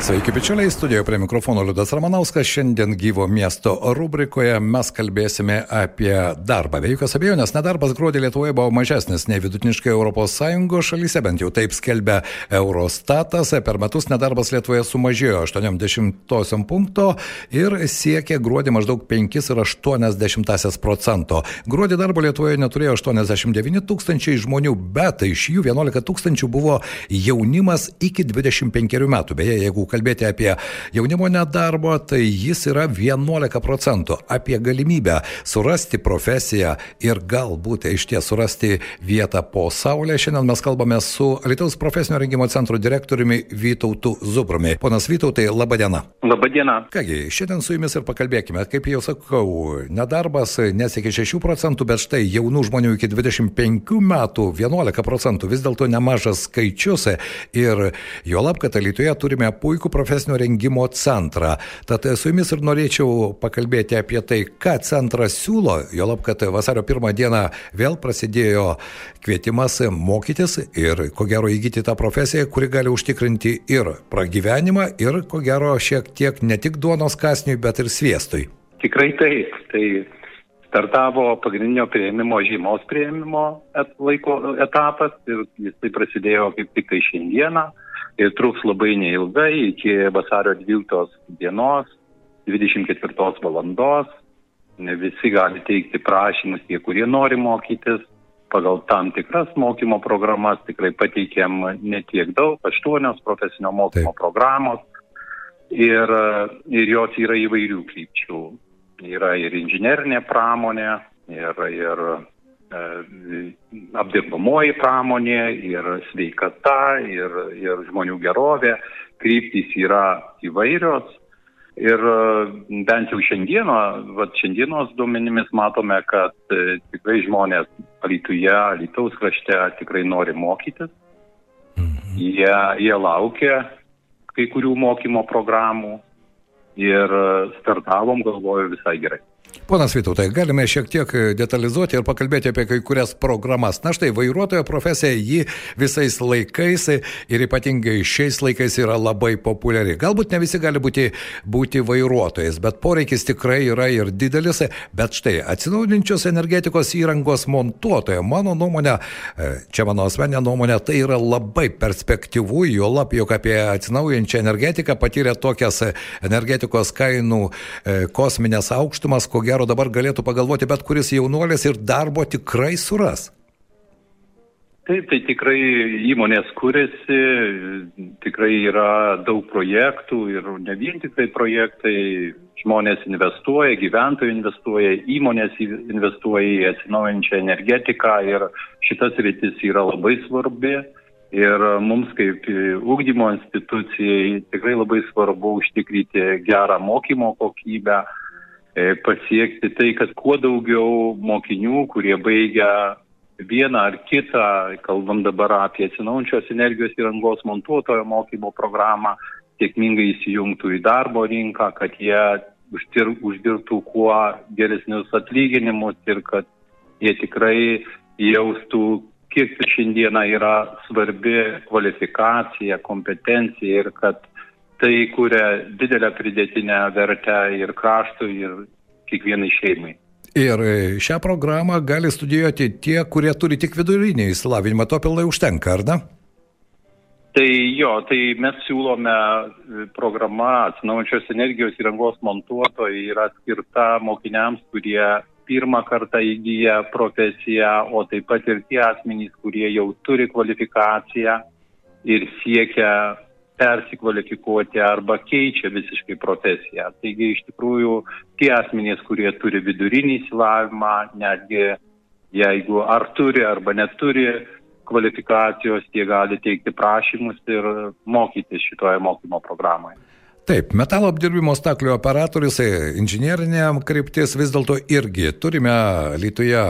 Sveiki, bičiuliai, studijoje prie mikrofono Liudas Ramanauskas. Šiandien gyvo miesto rubrikoje mes kalbėsime apie darbą. Be jokios abejonės, nedarbas gruodį Lietuvoje buvo mažesnis nei vidutiniškai ES šalyse, bent jau taip skelbia Eurostatas. Per metus nedarbas Lietuvoje sumažėjo 80 punkto ir siekė gruodį maždaug 5,8 procento. Gruodį darbo Lietuvoje neturėjo 89 tūkstančiai žmonių, bet iš jų 11 tūkstančių buvo jaunimas iki 25 metų. Beje, jeigu kalbėti apie jaunimo nedarbo, tai jis yra 11 procentų. Apie galimybę surasti profesiją ir galbūt iš ties surasti vietą po saulė. Šiandien mes kalbame su Lietuvos profesinio rengimo centro direktoriumi Vytautu Zubrumi. Ponas Vytautai, laba diena. Labą dieną. Kągi, šiandien su jumis ir pakalbėkime. Kaip jau sakau, nedarbas nesiekia 6 procentų, bet štai jaunų žmonių iki 25 metų 11 procentų vis dėlto nemažas skaičius. Ir jo lab, kad Lietuvoje turime puikų puikų profesinio rengimo centrą. Tad su jumis ir norėčiau pakalbėti apie tai, ką centras siūlo, jo lab, kad vasario pirmą dieną vėl prasidėjo kvietimas mokytis ir ko gero įgyti tą profesiją, kuri gali užtikrinti ir pragyvenimą, ir ko gero šiek tiek ne tik duonos kasniui, bet ir sviestui. Tikrai taip. Tai startavo pagrindinio prieimimo žymos prieimimo et, laiko etapas ir jis tai prasidėjo kaip tik tai šiandieną ir truks labai neilgai iki vasario 12 dienos, 24 valandos. Ne visi gali teikti prašymus, tie, kurie nori mokytis. Pagal tam tikras mokymo programas tikrai pateikėm ne tiek daug, aštuonios profesinio mokymo Taip. programos. Ir, ir jos yra įvairių krypčių. Yra ir inžinerinė pramonė, ir, ir apdirbamoji pramonė ir sveikata ir, ir žmonių gerovė. Kryptys yra įvairios. Ir e, bent jau šiandieną, vat šiandienos duomenimis matome, kad e, tikrai žmonės Alytuje, Alytaus krašte tikrai nori mokytis. Mhm. Jie, jie laukia kai kurių mokymo programų ir startavom, galvoju, visai gerai. Ponas Vytautai, galime šiek tiek detalizuoti ir pakalbėti apie kai kurias programas. Na štai, vairuotojo profesija jį visais laikais ir ypatingai šiais laikais yra labai populiari. Galbūt ne visi gali būti, būti vairuotojais, bet poreikis tikrai yra ir didelis. Bet štai, atsinaujinančios energetikos įrangos montuotojo, mano nuomonė, e, čia mano asmeninė nuomonė, tai yra labai perspektyvu, jo lab, jog apie atsinaujinančią energetiką patyrė tokias energetikos kainų e, kosminės aukštumas, ko gero dabar galėtų pagalvoti bet kuris jaunuolis ir darbo tikrai suras. Taip, tai tikrai įmonės kuriasi, tikrai yra daug projektų ir ne vien tik tai projektai, žmonės investuoja, gyventojai investuoja, įmonės investuoja į atsinaujančią energetiką ir šitas rytis yra labai svarbi. Ir mums kaip ūkdymo institucijai tikrai labai svarbu užtikrinti gerą mokymo kokybę, pasiekti tai, kad kuo daugiau mokinių, kurie baigia vieną ar kitą, kalbam dabar apie atsinaujančios energijos įrangos montuotojo mokymo programą, sėkmingai įsijungtų į darbo rinką, kad jie uždir, uždirbtų kuo geresnius atlyginimus ir kad jie tikrai jaustų, kiek šiandieną yra svarbi kvalifikacija, kompetencija ir kad tai kuria didelę pridėtinę vertę ir kraštui, ir kiekvienai šeimai. Ir šią programą gali studijuoti tie, kurie turi tik vidurinį įsilavinimą, to pilnai užtenka, ar ne? Tai jo, tai mes siūlome programą atsinaujančios energijos įrangos montuotojai yra skirta mokiniams, kurie pirmą kartą įgyja profesiją, o taip pat ir tie asmenys, kurie jau turi kvalifikaciją ir siekia persikvalifikuoti arba keičia visiškai profesiją. Taigi iš tikrųjų tie asmenys, kurie turi vidurinį įsilavimą, netgi jeigu ar turi arba neturi kvalifikacijos, jie gali teikti prašymus ir mokytis šitoje mokymo programoje. Taip, metalo apdirbimo staklių operatorius, e, inžinierinė kryptis vis dėlto irgi. Turime Lietuvoje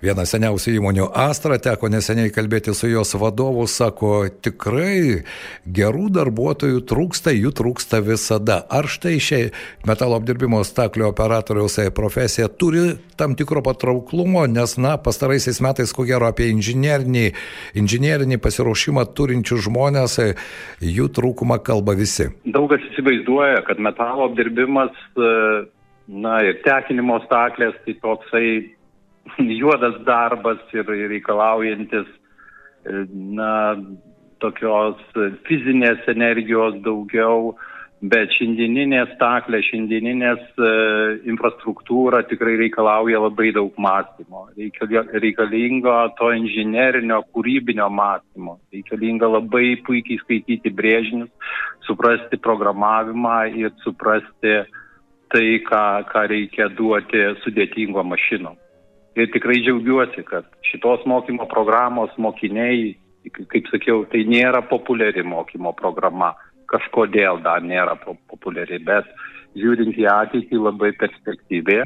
vieną seniausių įmonių Astra, teko neseniai kalbėti su jos vadovu, sako, tikrai gerų darbuotojų trūksta, jų trūksta visada. Ar štai šiai metalo apdirbimo staklių operatoriaus e, profesija turi tam tikro patrauklumo, nes, na, pastaraisiais metais, ko gero, apie inžinierinį, inžinierinį pasiruošimą turinčių žmonės, e, jų trūkumą kalba visi. Daugas įsivaizduoja įsivaizduoja, kad metalo apdirbimas, e, na ir tekinimo staklės, tai toksai juodas darbas ir reikalaujantis, e, na, tokios fizinės energijos daugiau, bet šiandieninė staklė, šiandieninės e, infrastruktūra tikrai reikalauja labai daug mąstymo. Reikalingo to inžinerinio, kūrybinio mąstymo. Reikalinga labai puikiai skaityti brėžinius, suprasti programavimą ir suprasti tai, ką, ką reikia duoti sudėtingo mašino. Ir tikrai džiaugiuosi, kad šitos mokymo programos mokiniai, kaip sakiau, tai nėra populiari mokymo programa kažkodėl dar nėra populiari, bet žiūrint į ateitį labai perspektyvė.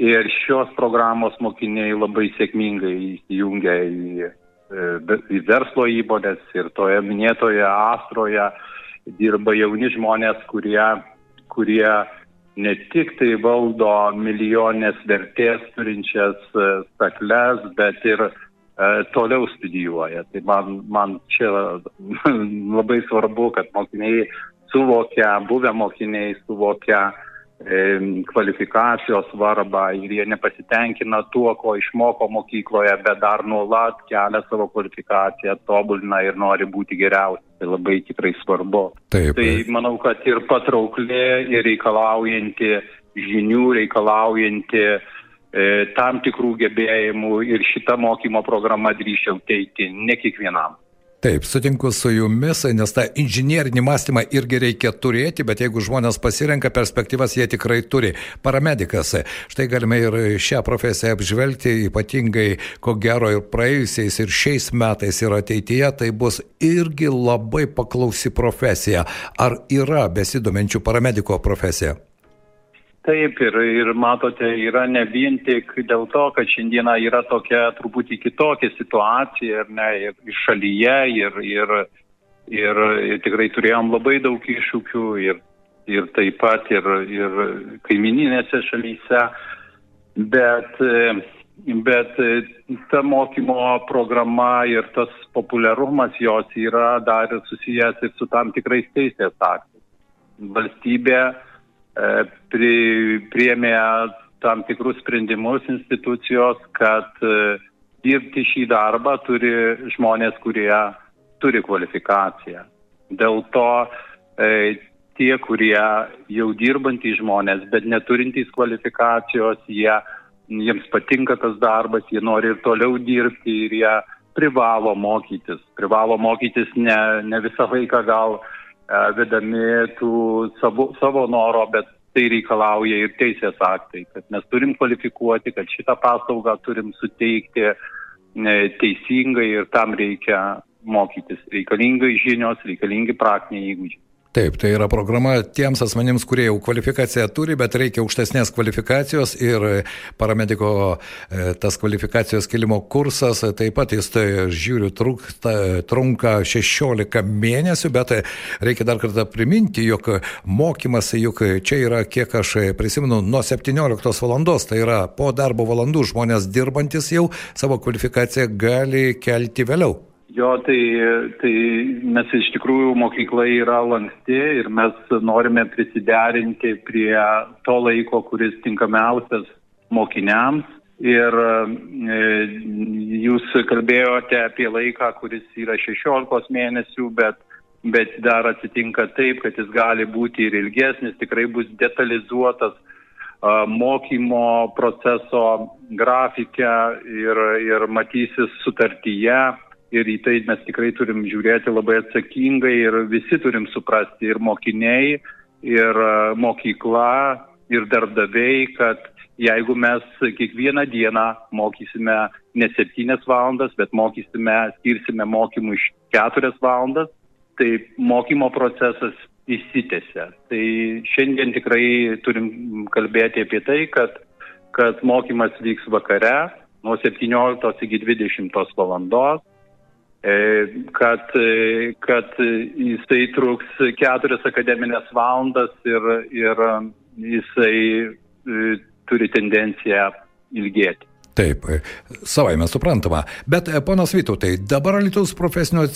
Ir šios programos mokiniai labai sėkmingai įsijungia į, e, į verslo įmonės ir toje minėtoje Astroje dirba jauni žmonės, kurie, kurie ne tik tai valdo milijonės vertės turinčias e, stakles, bet ir toliau studijuoja. Tai man, man čia labai svarbu, kad mokiniai suvokia, buvę mokiniai suvokia e, kvalifikacijos svarbą ir jie nepasitenkina tuo, ko išmoko mokykloje, bet dar nuolat kelia savo kvalifikaciją, tobulina ir nori būti geriausi. Tai labai tikrai svarbu. Taip. Tai manau, kad ir patraukli, ir reikalaujanti žinių, reikalaujanti uh, E, tam tikrų gebėjimų ir šita mokymo programa drįšiau teikti ne kiekvienam. Taip, sutinku su jumis, nes tą inžinierinį mąstymą irgi reikia turėti, bet jeigu žmonės pasirenka perspektyvas, jie tikrai turi. Paramedikas, štai galime ir šią profesiją apžvelgti, ypatingai, ko gero, ir praėjusiais, ir šiais metais, ir ateityje, tai bus irgi labai paklausi profesija. Ar yra besidomenčių paramediko profesija? Taip, ir, ir matote, yra ne vien tik dėl to, kad šiandieną yra tokia truputį kitokia situacija, ir ne, ir šalyje, ir, ir, ir, ir tikrai turėjom labai daug iššūkių, ir, ir taip pat ir, ir kaimininėse šalyse, bet, bet ta mokymo programa ir tas populiarumas jos yra dar susijęs ir su tam tikrais teisės aktais. Valstybė pri, priemė tam tikrus sprendimus institucijos, kad e, dirbti šį darbą turi žmonės, kurie turi kvalifikaciją. Dėl to e, tie, kurie jau dirbantys žmonės, bet neturintys kvalifikacijos, jie, jiems patinka tas darbas, jie nori ir toliau dirbti ir jie privalo mokytis. Privalo mokytis ne, ne visą laiką gal E, vedami tų savo, savo noro, bet tai reikalauja ir teisės aktai, kad mes turim kvalifikuoti, kad šitą paslaugą turim suteikti e, teisingai ir tam reikia mokytis. Reikalingai žinios, reikalingi praktiniai įgūdžiai. Taip, tai yra programa tiems asmenims, kurie jau kvalifikaciją turi, bet reikia aukštesnės kvalifikacijos ir paramediko e, tas kvalifikacijos kelimo kursas, taip pat jis, tai, žiūriu, trukta, trunka 16 mėnesių, bet reikia dar kartą priminti, jog mokymas, juk čia yra, kiek aš prisimenu, nuo 17 valandos, tai yra po darbo valandų žmonės dirbantis jau savo kvalifikaciją gali kelti vėliau. Jo, tai, tai mes iš tikrųjų mokykla yra lanksti ir mes norime prisiderinti prie to laiko, kuris tinkamiausias mokiniams. Ir e, jūs kalbėjote apie laiką, kuris yra 16 mėnesių, bet, bet dar atsitinka taip, kad jis gali būti ir ilgesnis, tikrai bus detalizuotas mokymo proceso grafikė ir, ir matysis sutartyje ir į tai mes tikrai turim žiūrėti labai atsakingai ir visi turim suprasti ir mokiniai, ir e, mokykla, ir darbdaviai, kad jeigu mes kiekvieną dieną mokysime ne septynias valandas, bet mokysime, skirsime mokymui iš keturias valandas, tai mokymo procesas įsitėse. Tai šiandien tikrai turim kalbėti apie tai, kad, kad mokymas vyks vakare nuo 17 iki 20 valandos, kad, e, kad jisai truks keturias akademinės valandas ir, ir jisai e, turi tendenciją ilgėti. Taip, e, savai mes suprantama. Bet, e, ponas Vytautai, dabar Lietuvos profesinio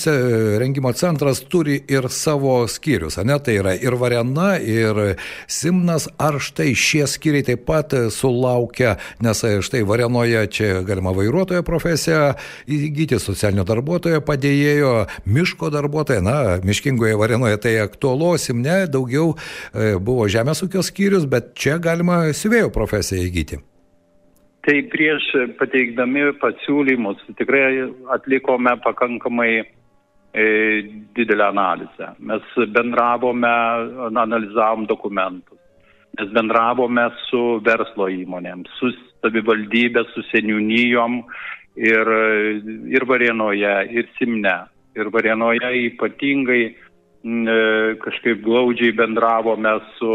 rengimo centras turi ir savo skyrius, ne? Tai yra ir Varena, ir Simnas. Ar štai šie skyriai taip pat sulaukia, nes e, štai Varenoje čia galima vairuotojo profesiją įgyti, socialinio darbuotojo padėjėjo, miško darbuotojo, na, miškingoje Varenoje tai aktualu, Simne daugiau buvo žemės ūkio skyrius, bet čia galima siuvėjo profesiją įgyti. Tai prieš pateikdami pasiūlymus tikrai atlikome pakankamai e, didelę analizę. Mes bendravome, analizavom dokumentus. Mes bendravome su verslo įmonėm, su savivaldybė, su seniūnyjom ir, ir Varėnoje, ir Simne. Ir Varėnoje ypatingai e, kažkaip glaudžiai bendravome su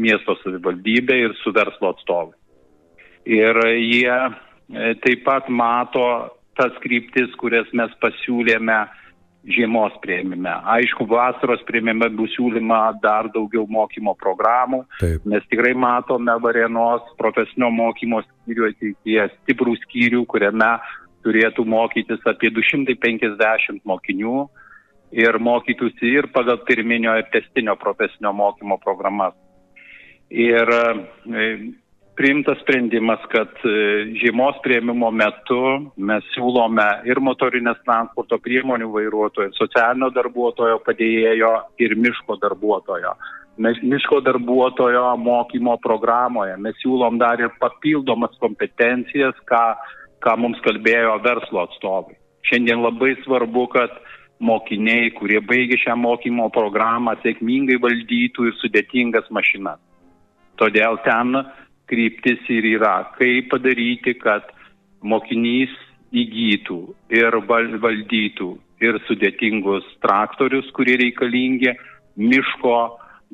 miesto savivaldybė ir su verslo atstovai ir jie e, taip pat mato tas kryptis, kurias mes pasiūlėme žiemos prieimime. Aišku, vasaros prieimime bus siūlyma dar daugiau mokymo programų. Taip. Mes tikrai matome Varienos profesinio mokymo skyrių ateityje stiprų skyrių, kuriame turėtų mokytis apie 250 mokinių ir mokytųsi ir pagal pirminio ir testinio profesinio mokymo programas. Ir e, priimtas sprendimas, kad e, žiemos prieimimo metu mes siūlome ir motorinės transporto priemonių vairuotojo, socialinio darbuotojo padėjėjo ir miško darbuotojo. Mes miško darbuotojo mokymo programoje mes siūlom dar ir papildomas kompetencijas, ką, ką mums kalbėjo verslo atstovai. Šiandien labai svarbu, kad mokiniai, kurie baigė šią mokymo programą, sėkmingai valdytų ir sudėtingas mašinas. Todėl ten kryptis ir yra, kaip padaryti, kad mokinys įgytų ir valdytų ir sudėtingus traktorius, kurie reikalingi miško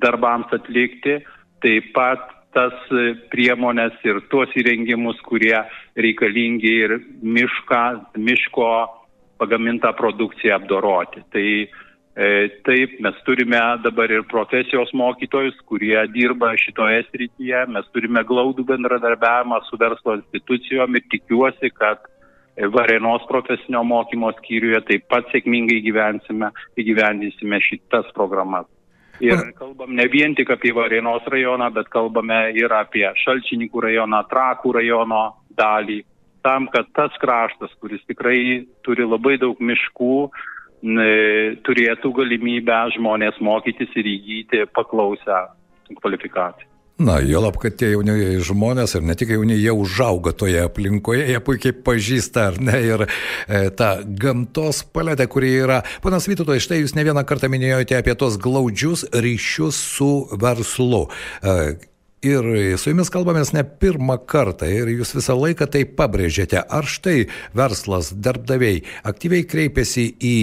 darbams atlikti, taip pat tas priemonės ir tuos įrengimus, kurie reikalingi ir mišką, miško pagamintą produkciją apdoroti. Tai taip, mes turime dabar ir profesijos mokytojus, kurie dirba šitoje srityje, mes turime glaudų bendradarbiavimą su verslo institucijom ir tikiuosi, kad Varenos profesinio mokymo skyriuje taip pat sėkmingai įgyvendysime šitas programas. Ir kalbam ne vien tik apie Varenos rajoną, bet kalbame ir apie Šalčininkų rajoną, Trakų rajono dalį, tam, kad tas kraštas, kuris tikrai turi labai daug miškų, turėtų galimybę žmonės mokytis ir įgyti paklausę kvalifikaciją. Na, jo lab, kad tie jaunieji žmonės ir ne tik jauni, jie užauga toje aplinkoje, jie puikiai pažįsta, ar ne, ir e, tą gamtos paletę, kuri yra. Panas Vytuto, štai jūs ne vieną kartą minėjote apie tos glaudžius ryšius su verslu. E, Ir su jumis kalbamės ne pirmą kartą ir jūs visą laiką tai pabrėžėte. Ar štai verslas, darbdaviai aktyviai kreipiasi į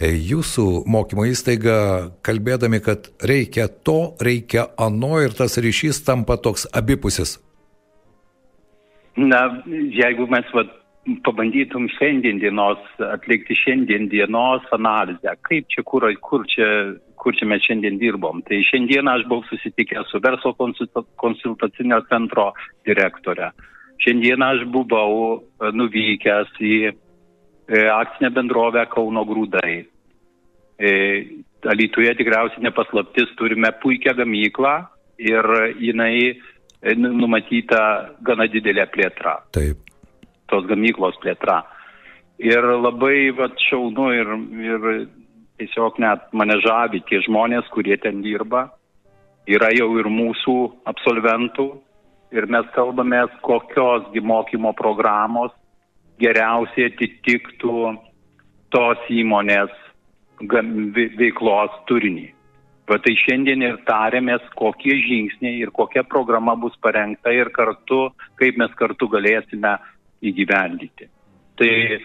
jūsų mokymo įstaigą, kalbėdami, kad reikia to, reikia ano ir tas ryšys tampa toks abipusis? Na, jeigu mes vat, pabandytum šiandien dienos, atlikti šiandien dienos analizę, kaip čia, kur, kur čia kur čia mes šiandien dirbom. Tai šiandieną aš buvau susitikęs su verslo konsultacinio centro direktorė. Šiandieną aš buvau e, nuvykęs į e, akcinę bendrovę Kauno grūdai. E, Alytuje tikriausiai nepaslaptis, turime puikią gamyklą ir jinai numatyta gana didelė plėtra. Taip. Tos gamyklos plėtra. Ir labai va, šaunu ir, ir tiesiog net mane žavi tie žmonės, kurie ten dirba. Yra jau ir mūsų absolventų ir mes kalbame, kokiosgi mokymo programos geriausiai atitiktų tos įmonės veiklos turinį. Va tai šiandien ir tarėmės, kokie žingsniai ir kokia programa bus parengta ir kartu, kaip mes kartu galėsime įgyvendyti. Tai e,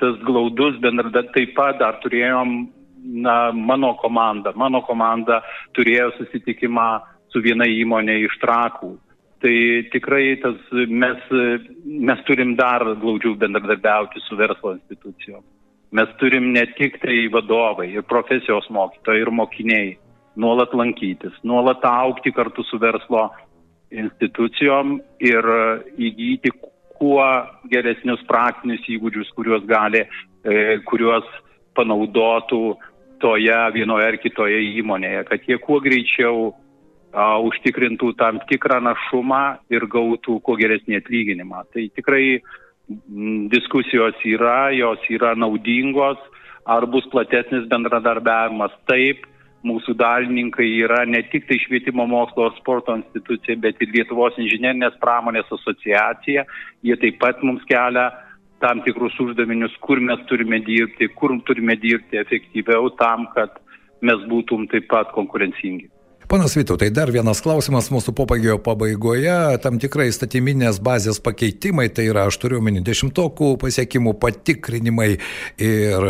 tas glaudus bendradarbiavimas taip pat dar turėjom na, mano komanda. Mano komanda turėjo susitikimą su viena įmonė iš trakų. Tai tikrai tas, mes, mes turim dar glaudžiau bendradarbiauti su verslo institucijom. Mes turim ne tik tai vadovai, ir profesijos mokytojai, ir mokiniai nuolat lankytis, nuolat aukti kartu su verslo institucijom ir įgyti kuo geresnius praktinius įgūdžius, kuriuos gali, e, kuriuos panaudotų toje vienoje ar kitoje įmonėje, kad jie kuo greičiau a, užtikrintų tam tikrą našumą ir gautų kuo geresnį atlyginimą. Tai tikrai m, diskusijos yra, jos yra naudingos, ar bus platesnis bendradarbiavimas? Taip, mūsų dalininkai yra ne tik tai švietimo mokslo sporto institucija, bet ir Lietuvos inžinerinės pramonės asociacija. Jie taip pat mums kelia tam tikrus uždavinius, kur mes turime dirbti, kur turime dirbti efektyviau tam, kad mes būtum taip pat konkurencingi. Panas Vytautai, dar vienas klausimas mūsų popagio pabaigoje. Tam tikrai statyminės bazės pakeitimai, tai yra, aš turiu omeny, dešimtokų pasiekimų patikrinimai ir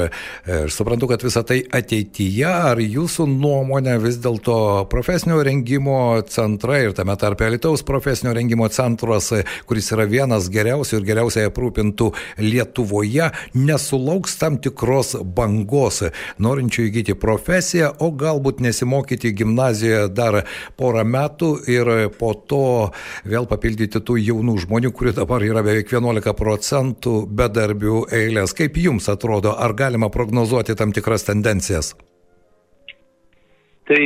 aš suprantu, kad visą tai ateityje, ar jūsų nuomonė vis dėlto profesinio rengimo centrai ir tame tarpe Alitaus profesinio rengimo centras, kuris yra vienas geriausių ir geriausiai aprūpintų Lietuvoje, nesulauks tam tikros bangos norinčių įgyti profesiją, o galbūt nesimokyti gimnazijoje dar porą metų ir po to vėl papildyti tų jaunų žmonių, kurių dabar yra beveik 11 procentų bedarbių eilės. Kaip jums atrodo, ar galima prognozuoti tam tikras tendencijas? Tai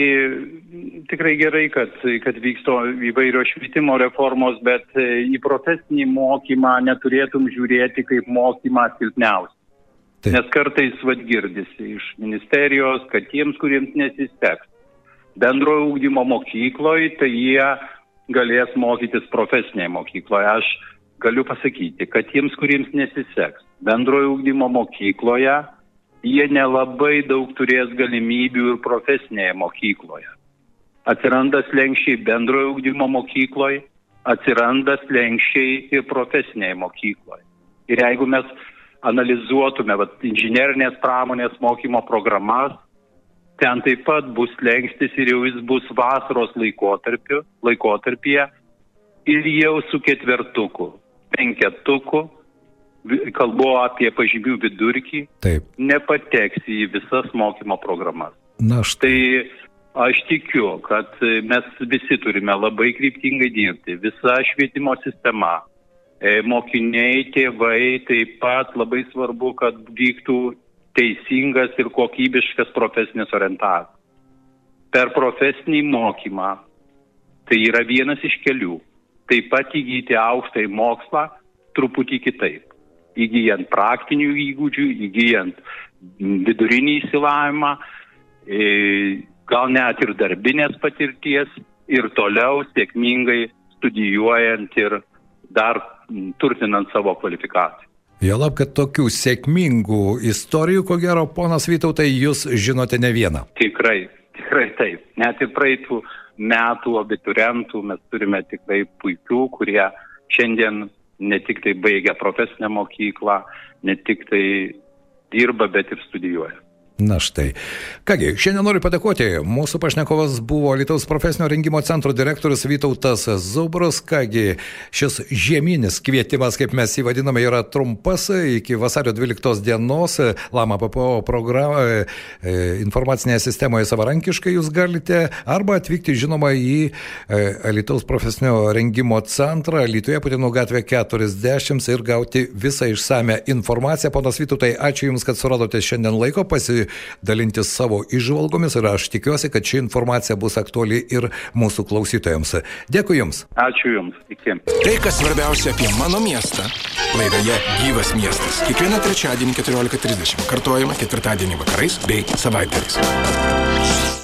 tikrai gerai, kad, kad vyksto įvairios švietimo reformos, bet į profesinį mokymą neturėtum žiūrėti kaip mokymą silpniausią. Nes kartais vad girdisi iš ministerijos, kad tiems, kuriems nesiseks, bendrojo ūkdymo mokykloje, tai jie galės mokytis profesinėje mokykloje. Aš galiu pasakyti, kad tiems, kuriems nesiseks bendrojo ūkdymo mokykloje, jie nelabai daug turės galimybių ir profesinėje mokykloje. Atsiranda slengščiai bendrojo ūkdymo mokykloje, atsiranda slengščiai ir profesinėje mokykloje. Ir jeigu mes analizuotume vat, inžinerinės pramonės mokymo programas, ten taip pat bus lengstis ir jau jis bus vasaros laikotarpyje ir jau su ketvertuku, penketuku, kalbu apie pažymių vidurkį, taip. nepateks į visas mokymo programas. Na, štai. Tai aš tikiu, kad mes visi turime labai kryptingai dirbti, visa švietimo sistema, e, mokiniai, tėvai, taip pat labai svarbu, kad vyktų teisingas ir kokybiškas profesinis orientavimas. Per profesinį mokymą tai yra vienas iš kelių. Taip pat įgyti aukštąjį mokslą truputį kitaip. Įgyjant praktinių įgūdžių, įgyjant vidurinį įsilavimą, e, gal net ir darbinės patirties ir toliau sėkmingai studijuojant ir dar turtinant savo kvalifikaciją. Jolab, kad tokių sėkmingų istorijų, ko gero, ponas Vytautai, jūs žinote ne vieną. Tikrai, tikrai taip. Net ir praeitų metų abiturientų mes turime tikrai puikių, kurie šiandien ne tik tai baigia profesinę mokyklą, ne tik tai dirba, bet ir studijuoja. Na štai. Kągi, šiandien noriu padėkoti. Mūsų pašnekovas buvo Lietuvos profesinio rengimo centro direktorius Vytautas Zubras. Kągi, šis žieminis kvietimas, kaip mes jį vadiname, yra trumpas. Iki vasario 12 dienos Lama PPO programą e, informacinėje sistemoje savarankiškai jūs galite arba atvykti, žinoma, į e, Lietuvos profesinio rengimo centrą Lietuvoje Putinų gatvė 40 ir gauti visą išsame informaciją. Ponas Vytautai, ačiū Jums, kad suradote šiandien laiko pasi dalintis savo išvalgomis ir aš tikiuosi, kad ši informacija bus aktuali ir mūsų klausytojams. Dėkui Jums. Ačiū Jums. Iki. Tai kas svarbiausia apie mano miestą. Laidoje Gyvas miestas. Kiekvieną trečiadienį 14.30. Kartuojama ketvirtadienį vakarais bei savaitgaliais.